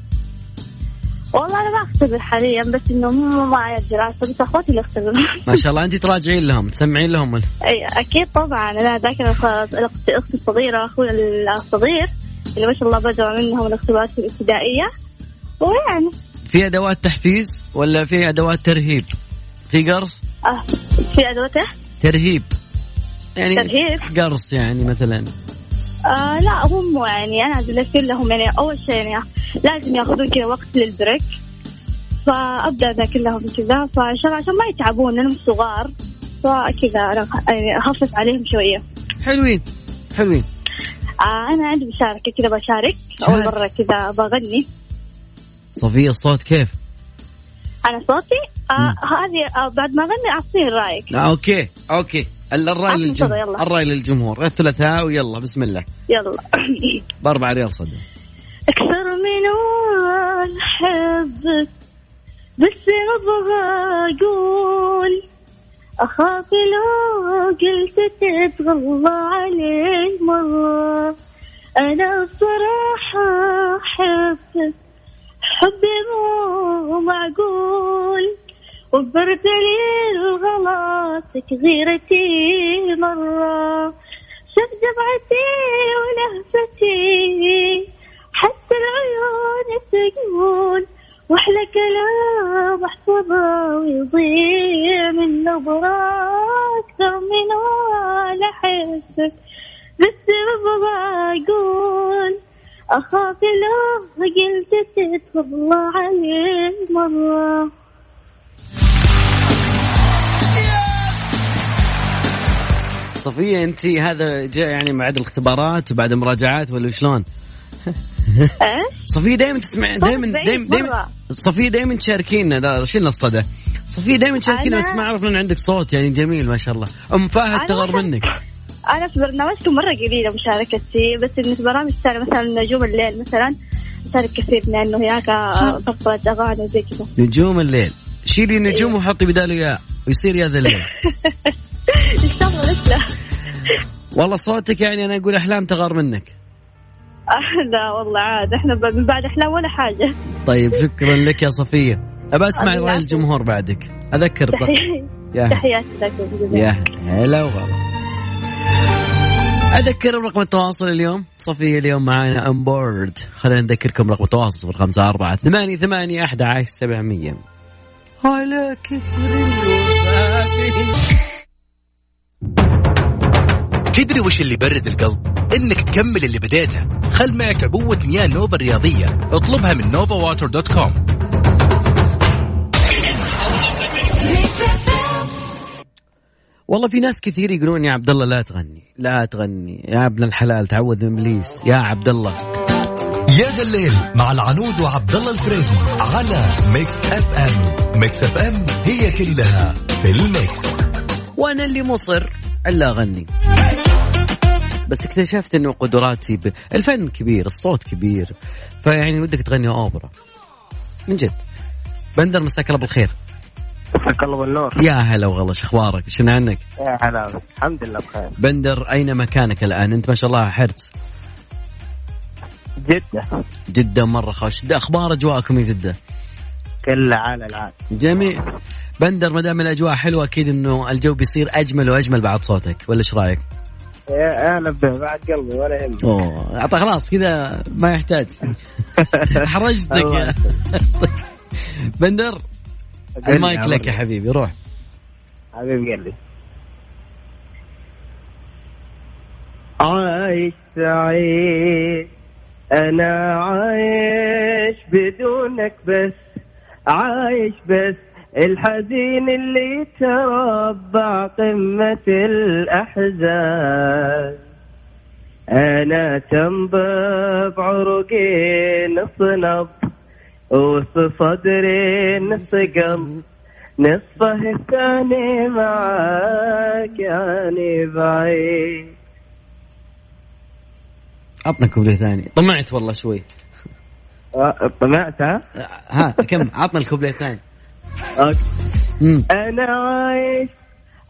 [SPEAKER 5] والله أنا ما أختبر حاليا بس إنه مو معي الدراسة بس أخواتي اللي يختبرون
[SPEAKER 1] ما شاء الله انت تراجعين لهم تسمعين لهم
[SPEAKER 5] إي أكيد طبعا أنا ذاكر أختي الصغيرة أخوي الصغير اللي ما شاء الله بدأوا منهم الاختبارات الابتدائية ويعني
[SPEAKER 1] في أدوات تحفيز ولا في أدوات ترهيب؟ في قرص؟
[SPEAKER 5] آه في ادوات إيه؟
[SPEAKER 1] ترهيب. يعني
[SPEAKER 5] ترهيب؟
[SPEAKER 1] قرص يعني مثلا.
[SPEAKER 5] آه لا هم يعني أنا ادلك لهم يعني. أول شيء يعني لازم ياخذون كذا وقت للبريك. فأبدأ اذاكر لهم كذا. فعشان عشان ما يتعبون لأنهم صغار. فكذا أنا يعني أخفف عليهم شوية.
[SPEAKER 1] حلوين حلوين.
[SPEAKER 5] آه أنا عندي مشاركة كذا بشارك. أول مرة كذا بغني.
[SPEAKER 1] صفية الصوت كيف؟
[SPEAKER 5] أنا صوتي؟ آه هذه آه بعد ما اغني أعطيه رايك
[SPEAKER 1] آه okay okay. الرأي للجمهور الرأي للجمهور. الثلاثاء ويلا بسم الله.
[SPEAKER 5] يلا.
[SPEAKER 1] باربع ريال صدق
[SPEAKER 5] أكثر من احبك بس أبغى أقول اخاف لو قلت تتغلى علي مرة أنا بصراحة أحبك. حبي مو معقول وبرد لي الغلطك غيرتي مرة. شف دمعتي ولهفتي حتى العيون تقول وأحلى كلام أحفظه ويضيع من نظرة أكثر من ولا احسك بس أبغى أقول اخاف لو قلت تطلع عليه مره
[SPEAKER 1] صفية أنت هذا جاء يعني بعد الاختبارات وبعد المراجعات ولا شلون؟ صفية دائما تسمع دائما دائما دائما صفية دائما تشاركينا شيلنا الصدى صفية دائما تشاركينا بس ما أعرف ان عندك صوت يعني جميل ما شاء الله. أم فهد تغر منك.
[SPEAKER 5] أنا في برنامجكم مرة قليلة مشاركتي بس في برامج ثانية مثلا نجوم الليل مثلا اشارك كثير لأنه هناك طفلة أغاني زي كذا.
[SPEAKER 1] نجوم الليل. شيلي نجوم إيه. وحطي بداله يا ويصير يا ذا الليل. والله صوتك يعني أنا أقول أحلام تغار منك.
[SPEAKER 5] لا والله عاد إحنا من بعد أحلام ولا حاجة.
[SPEAKER 1] طيب شكرا لك يا صفية. أبى أسمع راي الجمهور بعدك. أذكر
[SPEAKER 5] تحياتي. لك
[SPEAKER 1] يا هلا وغلا. أذكر رقم التواصل اليوم. صفيه اليوم معنا ام بورد خلينا نذكركم رقم التواصل صفر خمسة أربعة ثمانية ثمانية أحد عشر سبعمية. على كثر
[SPEAKER 6] تدري وش اللي يبرد القلب؟ إنك تكمل اللي بديته. خل معك عبوة مياه نوفا الرياضية. اطلبها من Nova Water dot com.
[SPEAKER 1] والله في ناس كثير يقولون يا عبد الله لا تغني لا تغني يا ابن الحلال تعوذ من إبليس يا عبد الله
[SPEAKER 2] يا ذا الليل مع العنود وعبد الله الفريدي على Mix FM. Mix FM هي كلها في ال
[SPEAKER 1] mix. وأنا اللي مصر إلا أغني. بس اكتشفت إنه قدراتي ب... الفن كبير الصوت كبير. فيعني ودك تغني أوبرا. من جد. بندر مساك الله بالخير.
[SPEAKER 7] مساك الله بالنور
[SPEAKER 1] يا هلا وغلا شو أخبارك؟ شنو عنك؟
[SPEAKER 7] يا هلا الحمد لله بخير.
[SPEAKER 1] بندر أين مكانك الآن؟ أنت ما شاء الله حرت
[SPEAKER 7] جدة.
[SPEAKER 1] جدة مرة خوش أخبار أجواءكم يا جدة؟
[SPEAKER 7] كلها على العال
[SPEAKER 1] جميل. بندر ما دام الأجواء حلوة أكيد إنه الجو بيصير أجمل وأجمل بعد صوتك. ولا إيش رأيك؟
[SPEAKER 7] يا أهلا به بعد قلبي ولا يهمك.
[SPEAKER 1] أوه عطى خلاص كذا ما يحتاج. حرجتك. بندر المايك لك يا حبيبي روح.
[SPEAKER 7] حبيب قلبي عايش سعيد أنا عايش بدونك بس عايش بس. الحزين اللي تربع قمة الأحزان. أنا تنبب عروقي نص وسط صدري نص قلب نصفه الثاني معاك يعني بعيد.
[SPEAKER 1] عطنا كوبليه ثاني؟ طمعت والله شوي.
[SPEAKER 7] آه، طمعت ها؟
[SPEAKER 1] ها كم؟ عطنا الكوبليه الثاني.
[SPEAKER 7] أنا عايش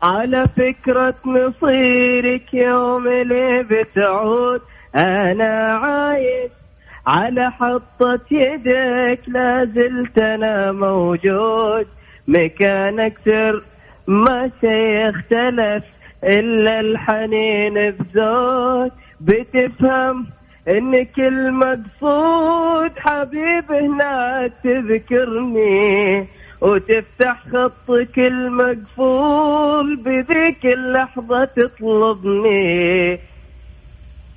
[SPEAKER 7] على فكرة مصيرك يوم اللي بتعود. أنا عايش على حطة يدك لا زلت أنا موجود. مكانك سر ما شي يختلف إلا الحنين بزود. بتفهم إن كل مقصود حبيب هناك تذكرني وتفتح خطك المقفول بذيك اللحظة تطلبني.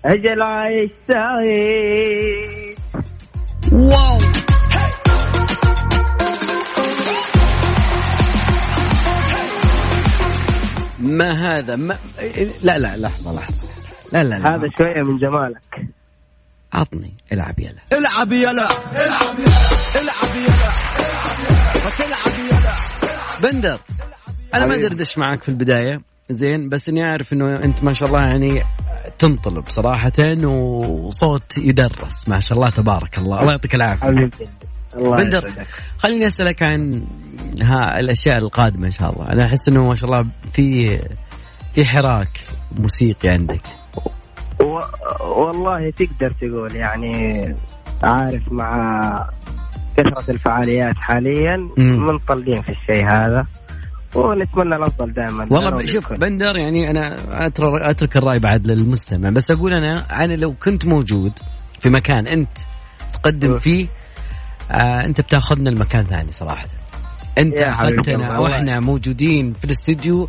[SPEAKER 7] أجل عايش سعيد
[SPEAKER 1] واو. ما هذا؟ ما لا لا لحظة لحظة. لا لا, لا.
[SPEAKER 7] هذا شوية من جمالك.
[SPEAKER 1] عطني. العب يلا.
[SPEAKER 6] العب يلا. العب يلا. وتلعب يلا.
[SPEAKER 1] بندر أنا ما. دردش معك في البداية. زين بس إني أعرف إنه أنت ما شاء الله يعني تنطلب صراحة وصوت يدرس. ما شاء الله تبارك الله. الله يعطيك
[SPEAKER 7] العافية. الله
[SPEAKER 1] بندر. خليني أسألك عن ها الأشياء القادمة إن شاء الله. أنا أحس إنه ما شاء الله في في حراك موسيقي عندك.
[SPEAKER 7] و... والله تقدر تقول يعني عارف مع كثرة الفعاليات حاليا. منطلقين في الشيء هذا. ونتمنى الأفضل دائما
[SPEAKER 1] والله شوف بندر يعني أنا أترك الرأي بعد للمستمع بس أقول أنا أنا لو كنت موجود في مكان أنت تقدم
[SPEAKER 7] أوه.
[SPEAKER 1] فيه آه أنت بتاخذنا المكان ثاني
[SPEAKER 7] صراحة
[SPEAKER 1] أنت
[SPEAKER 7] أخذتنا.
[SPEAKER 1] وإحنا موجودين في الاستوديو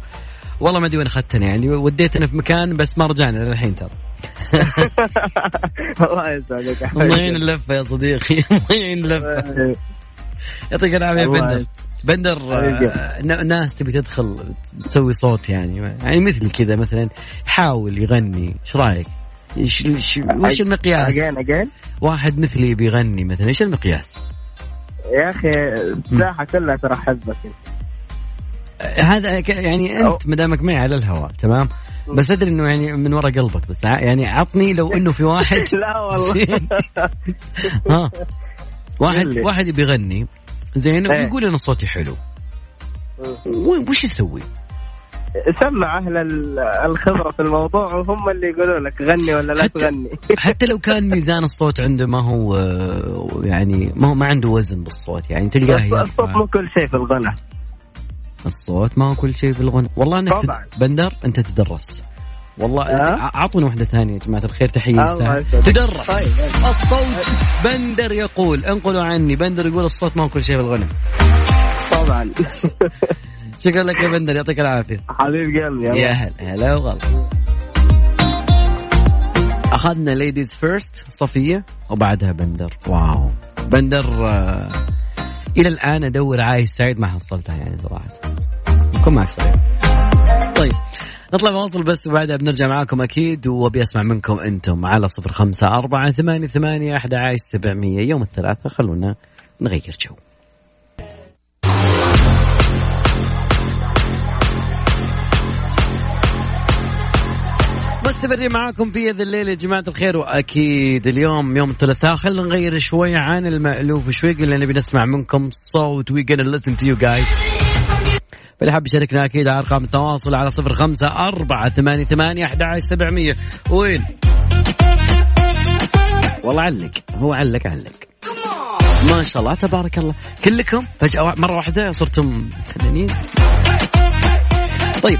[SPEAKER 1] والله ما أدري وين أخذتنا يعني وديتنا في مكان بس ما رجعنا للحين ترى
[SPEAKER 7] الله يسعدك
[SPEAKER 1] الله يعين. اللفة يا صديقي الله يعين اللفة يعطيك
[SPEAKER 7] العافية
[SPEAKER 1] بندر. بندر. آه، ناس تبي تدخل تسوي صوت يعني يعني مثل كذا مثلا يحاول يغني إيش رأيك؟ وش المقياس؟
[SPEAKER 7] أجين أجين
[SPEAKER 1] واحد مثلي بيغني مثلا إيش المقياس؟
[SPEAKER 7] يا أخي الساحة كلها ترحب بك انت
[SPEAKER 1] آه، هذا يعني. أنت مدامك معي على الهواء تمام؟ بس أدري إنه يعني من وراء قلبك بس يعني عطني لو إنه في واحد
[SPEAKER 7] لا والله
[SPEAKER 1] ها واحد. واحد بيغني زين
[SPEAKER 7] إيه.
[SPEAKER 1] ويقول أنا صوتي حلو. وش يسوي؟
[SPEAKER 7] سمع أهل ال- الخبرة في الموضوع وهم اللي يقولوا لك غني ولا لا تغني.
[SPEAKER 1] حتى لو كان ميزان الصوت عنده ما هو يعني ما هو ما عنده وزن بالصوت يعني تلقاه
[SPEAKER 7] الصوت مو كل شيء في الغنى.
[SPEAKER 1] الصوت ما هو كل شيء في الغنى. والله انك. بندر أنت تدرس. والله
[SPEAKER 7] ها؟
[SPEAKER 1] أعطونا واحدة ثانية يا جماعة الخير
[SPEAKER 7] تحية.
[SPEAKER 1] تدرب.
[SPEAKER 7] طيب
[SPEAKER 1] الصوت بندر يقول انقلوا عني. بندر يقول الصوت ما هو كل شيء في الغنى
[SPEAKER 7] طبعا.
[SPEAKER 1] شكرا لك يا بندر يعطيك العافية.
[SPEAKER 7] حبيب قلبي
[SPEAKER 1] يا هلا هلا وغلا. أخذنا ladies first صفية وبعدها بندر. wow. بندر آه إلى الآن أدور عايش سعيد ما حصلتها يعني صراحة. بكون معك صريح طيب. نطلع فاصل بس وبعدها بنرجع معاكم أكيد وأبي أسمع منكم أنتم على صفر خمسة أربعة ثمانية ثمانية أحد عشر سبعمية يوم الثلاثاء خلونا نغير جو. مستمرين معاكم في هذا الليل يا جماعة الخير وأكيد اليوم يوم الثلاثاء خلينا نغير شوي عن المألوف شوي قلنا نبي نسمع منكم صوت وي gonna listen to you guys. فاللي حاب يشاركنا أكيد على أرقام التواصل على صفر خمسة أربعة ثمانية ثمانية أحد سبعمية. وين؟ والله علق. هو علق علق. ما شاء الله تبارك الله. كلكم فجأة مرة واحدة صرتم فنانين طيب.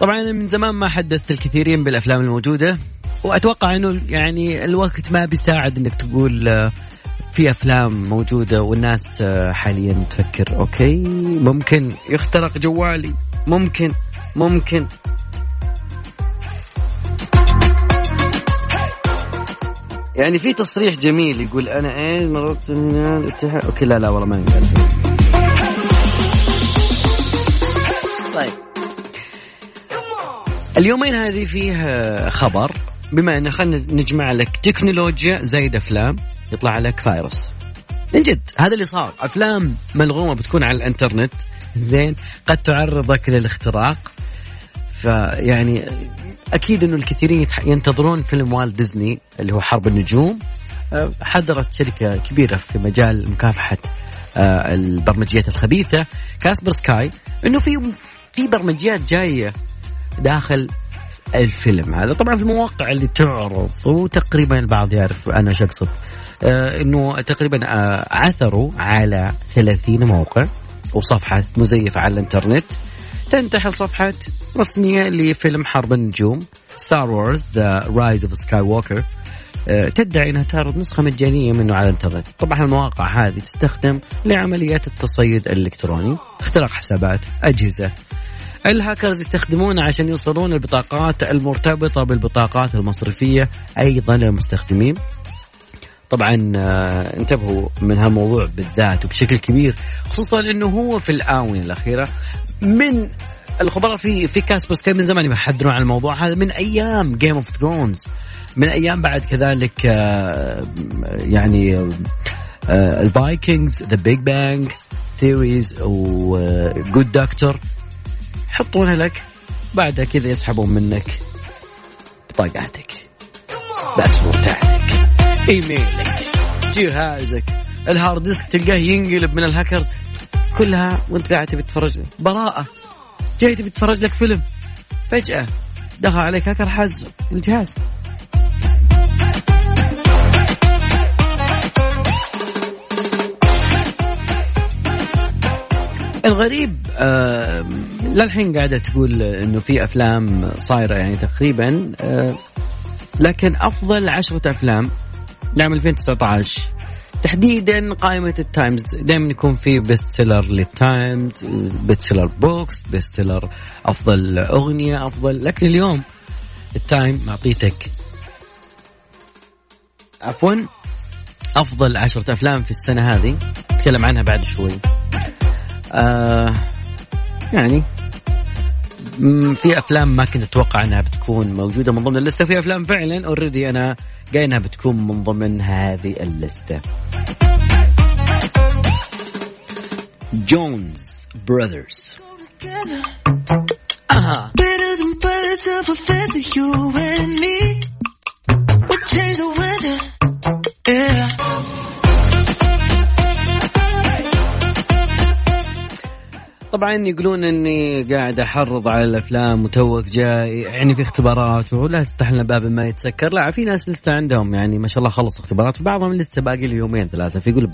[SPEAKER 1] طبعا من زمان ما حدثت الكثيرين بالأفلام الموجودة وأتوقع إنه يعني الوقت ما بيساعد إنك تقول آه، في أفلام موجودة والناس آه، حاليا تفكر أوكي ممكن يخترق جوالي ممكن ممكن. يعني في تصريح جميل يقول أنا إيه مررت من الاتحاد أوكي لا لا والله ما ينقال طيب. اليومين هذه فيه خبر بما إن خلينا نجمع لك تكنولوجيا زايد أفلام. يطلع لك فيروس. من جد هذا اللي صار. أفلام ملغومة بتكون على الإنترنت. زين قد تعرضك للاختراق. فيعني أكيد إنه الكثيرين ينتظرون فيلم والت ديزني اللي هو حرب النجوم. أه، حضرت شركة كبيرة في مجال مكافحة أه، البرمجيات الخبيثة كاسبر سكاي. إنه في في برمجيات جاية داخل الفيلم هذا. طبعا في المواقع اللي تعرض وتقريبا البعض يعرف أنا شو اقصد آه إنه تقريبا آه عثروا على 30 موقع وصفحه مزيفة على الإنترنت. تنتحل صفحه رسمية لفيلم حرب النجوم Star Wars The Rise of Skywalker تدعي إنها تعرض نسخة مجانية منه على الإنترنت، طبعا المواقع هذه تستخدم لعمليات التصيد الإلكتروني، اختراق حسابات، أجهزة، الهاكرز يستخدمونه عشان يوصلون البطاقات المرتبطة بالبطاقات المصرفية أيضا للمستخدمين. طبعا آه، انتبهوا من هالموضوع بالذات وبشكل كبير خصوصا إنه هو في الآونة الأخيرة. من الخبراء في في Kaspersky من زمان يحذرون عن الموضوع هذا من أيام Game of Thrones من أيام بعد كذلك آه، يعني ال Vikings The Big Bang Theory و Good Doctor يحطونها لك. بعدها كذا يسحبون منك بطاقاتك باسبورتاتك إيميلك جهازك ال hard disk تلقاه ينقلب من الهاكر. كلها وانت قاعد تبي تتفرج براءة. جاي تبي تتفرج لك فيلم. فجأة دخل عليك هاكر حاز. الجهاز الغريب آه للحين قاعدة تقول إنه في أفلام صايرة يعني تقريبا آه لكن أفضل عشرة أفلام لعام 2019 تحديدا قائمة التايمز دائما يكون في best seller للتايمز best seller books best seller أفضل أغنية أفضل لكن اليوم التايم معطيتك. عفوا أفضل عشرة أفلام في السنة هذه نتكلم عنها بعد شوي. آه يعني في أفلام ما كنت أتوقع أنها بتكون موجودة من ضمن اللستة في أفلام فعلا already أنا قايل إنها بتكون من ضمن هذه
[SPEAKER 8] اللستة. Jonas Brothers آها.
[SPEAKER 1] طبعا يقولون إني قاعد أحرض على الأفلام وتوك جاي يعني في اختبارات ولا تفتح لنا باب ما يتسكر. لا في ناس لسه عندهم يعني ما شاء الله خلص اختبارات وبعضهم لسه باقي له يومين ثلاثة. فيقول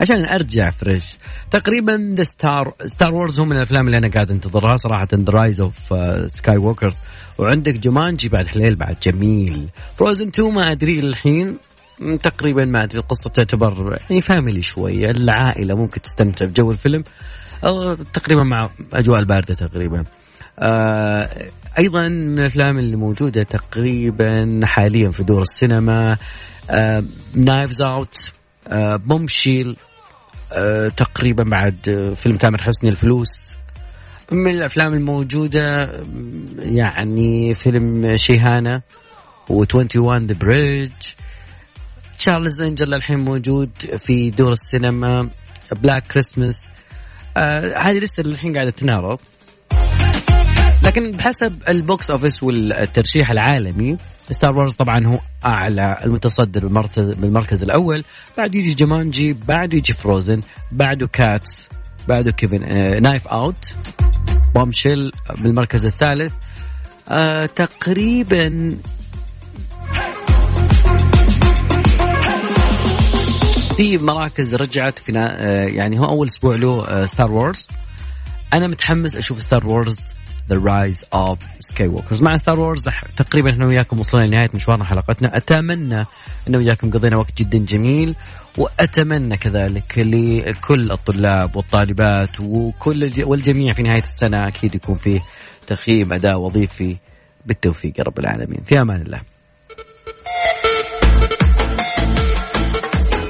[SPEAKER 1] عشان أرجع fresh تقريبا the Star Star Wars هو من الأفلام اللي أنا قاعد أنتظرها صراحة The Rise of Skywalkers وعندك Jumanji بعد حليل بعد جميل. Frozen 2 ما أدري الحين تقريبا ما أدري القصة تعتبر يعني family شوية العائلة ممكن تستمتع بجو الفيلم. أو تقريبا مع أجواء الباردة تقريبا. آه أيضا من الأفلام اللي موجودة تقريبا حاليا في دور السينما Knives Out Bombshell آه تقريبا بعد فيلم تامر حسني الفلوس. من الأفلام الموجودة يعني فيلم شيهانه و21 the Bridges Charlie's Angels الحين موجود في دور السينما Black Christmas آه هذه لسه الحين قاعدة تنعرض لكن بحسب ال box office والترشيح العالمي Star Wars طبعا هو أعلى المتصدر بالمركز الأول. بعد يجي Jumanji بعده يجي Frozen بعده Cats بعده كيفن آه Knives Out Bombshell بالمركز الثالث. آه تقريبا في مراكز رجعت في آه، يعني هو أول أسبوع له Star Wars أنا متحمس أشوف Star Wars The Rise of Skywalkers مع Star Wars تقريبا إحنا وياكم وصلنا لنهاية مشوارنا حلقتنا. أتمنى إن وياكم قضينا وقت جدا جميل وأتمنى كذلك لكل الطلاب والطالبات وكل الج- والجميع في نهاية السنة أكيد يكون فيه تقييم أداء وظيفي. بالتوفيق يا رب العالمين. في أمان الله.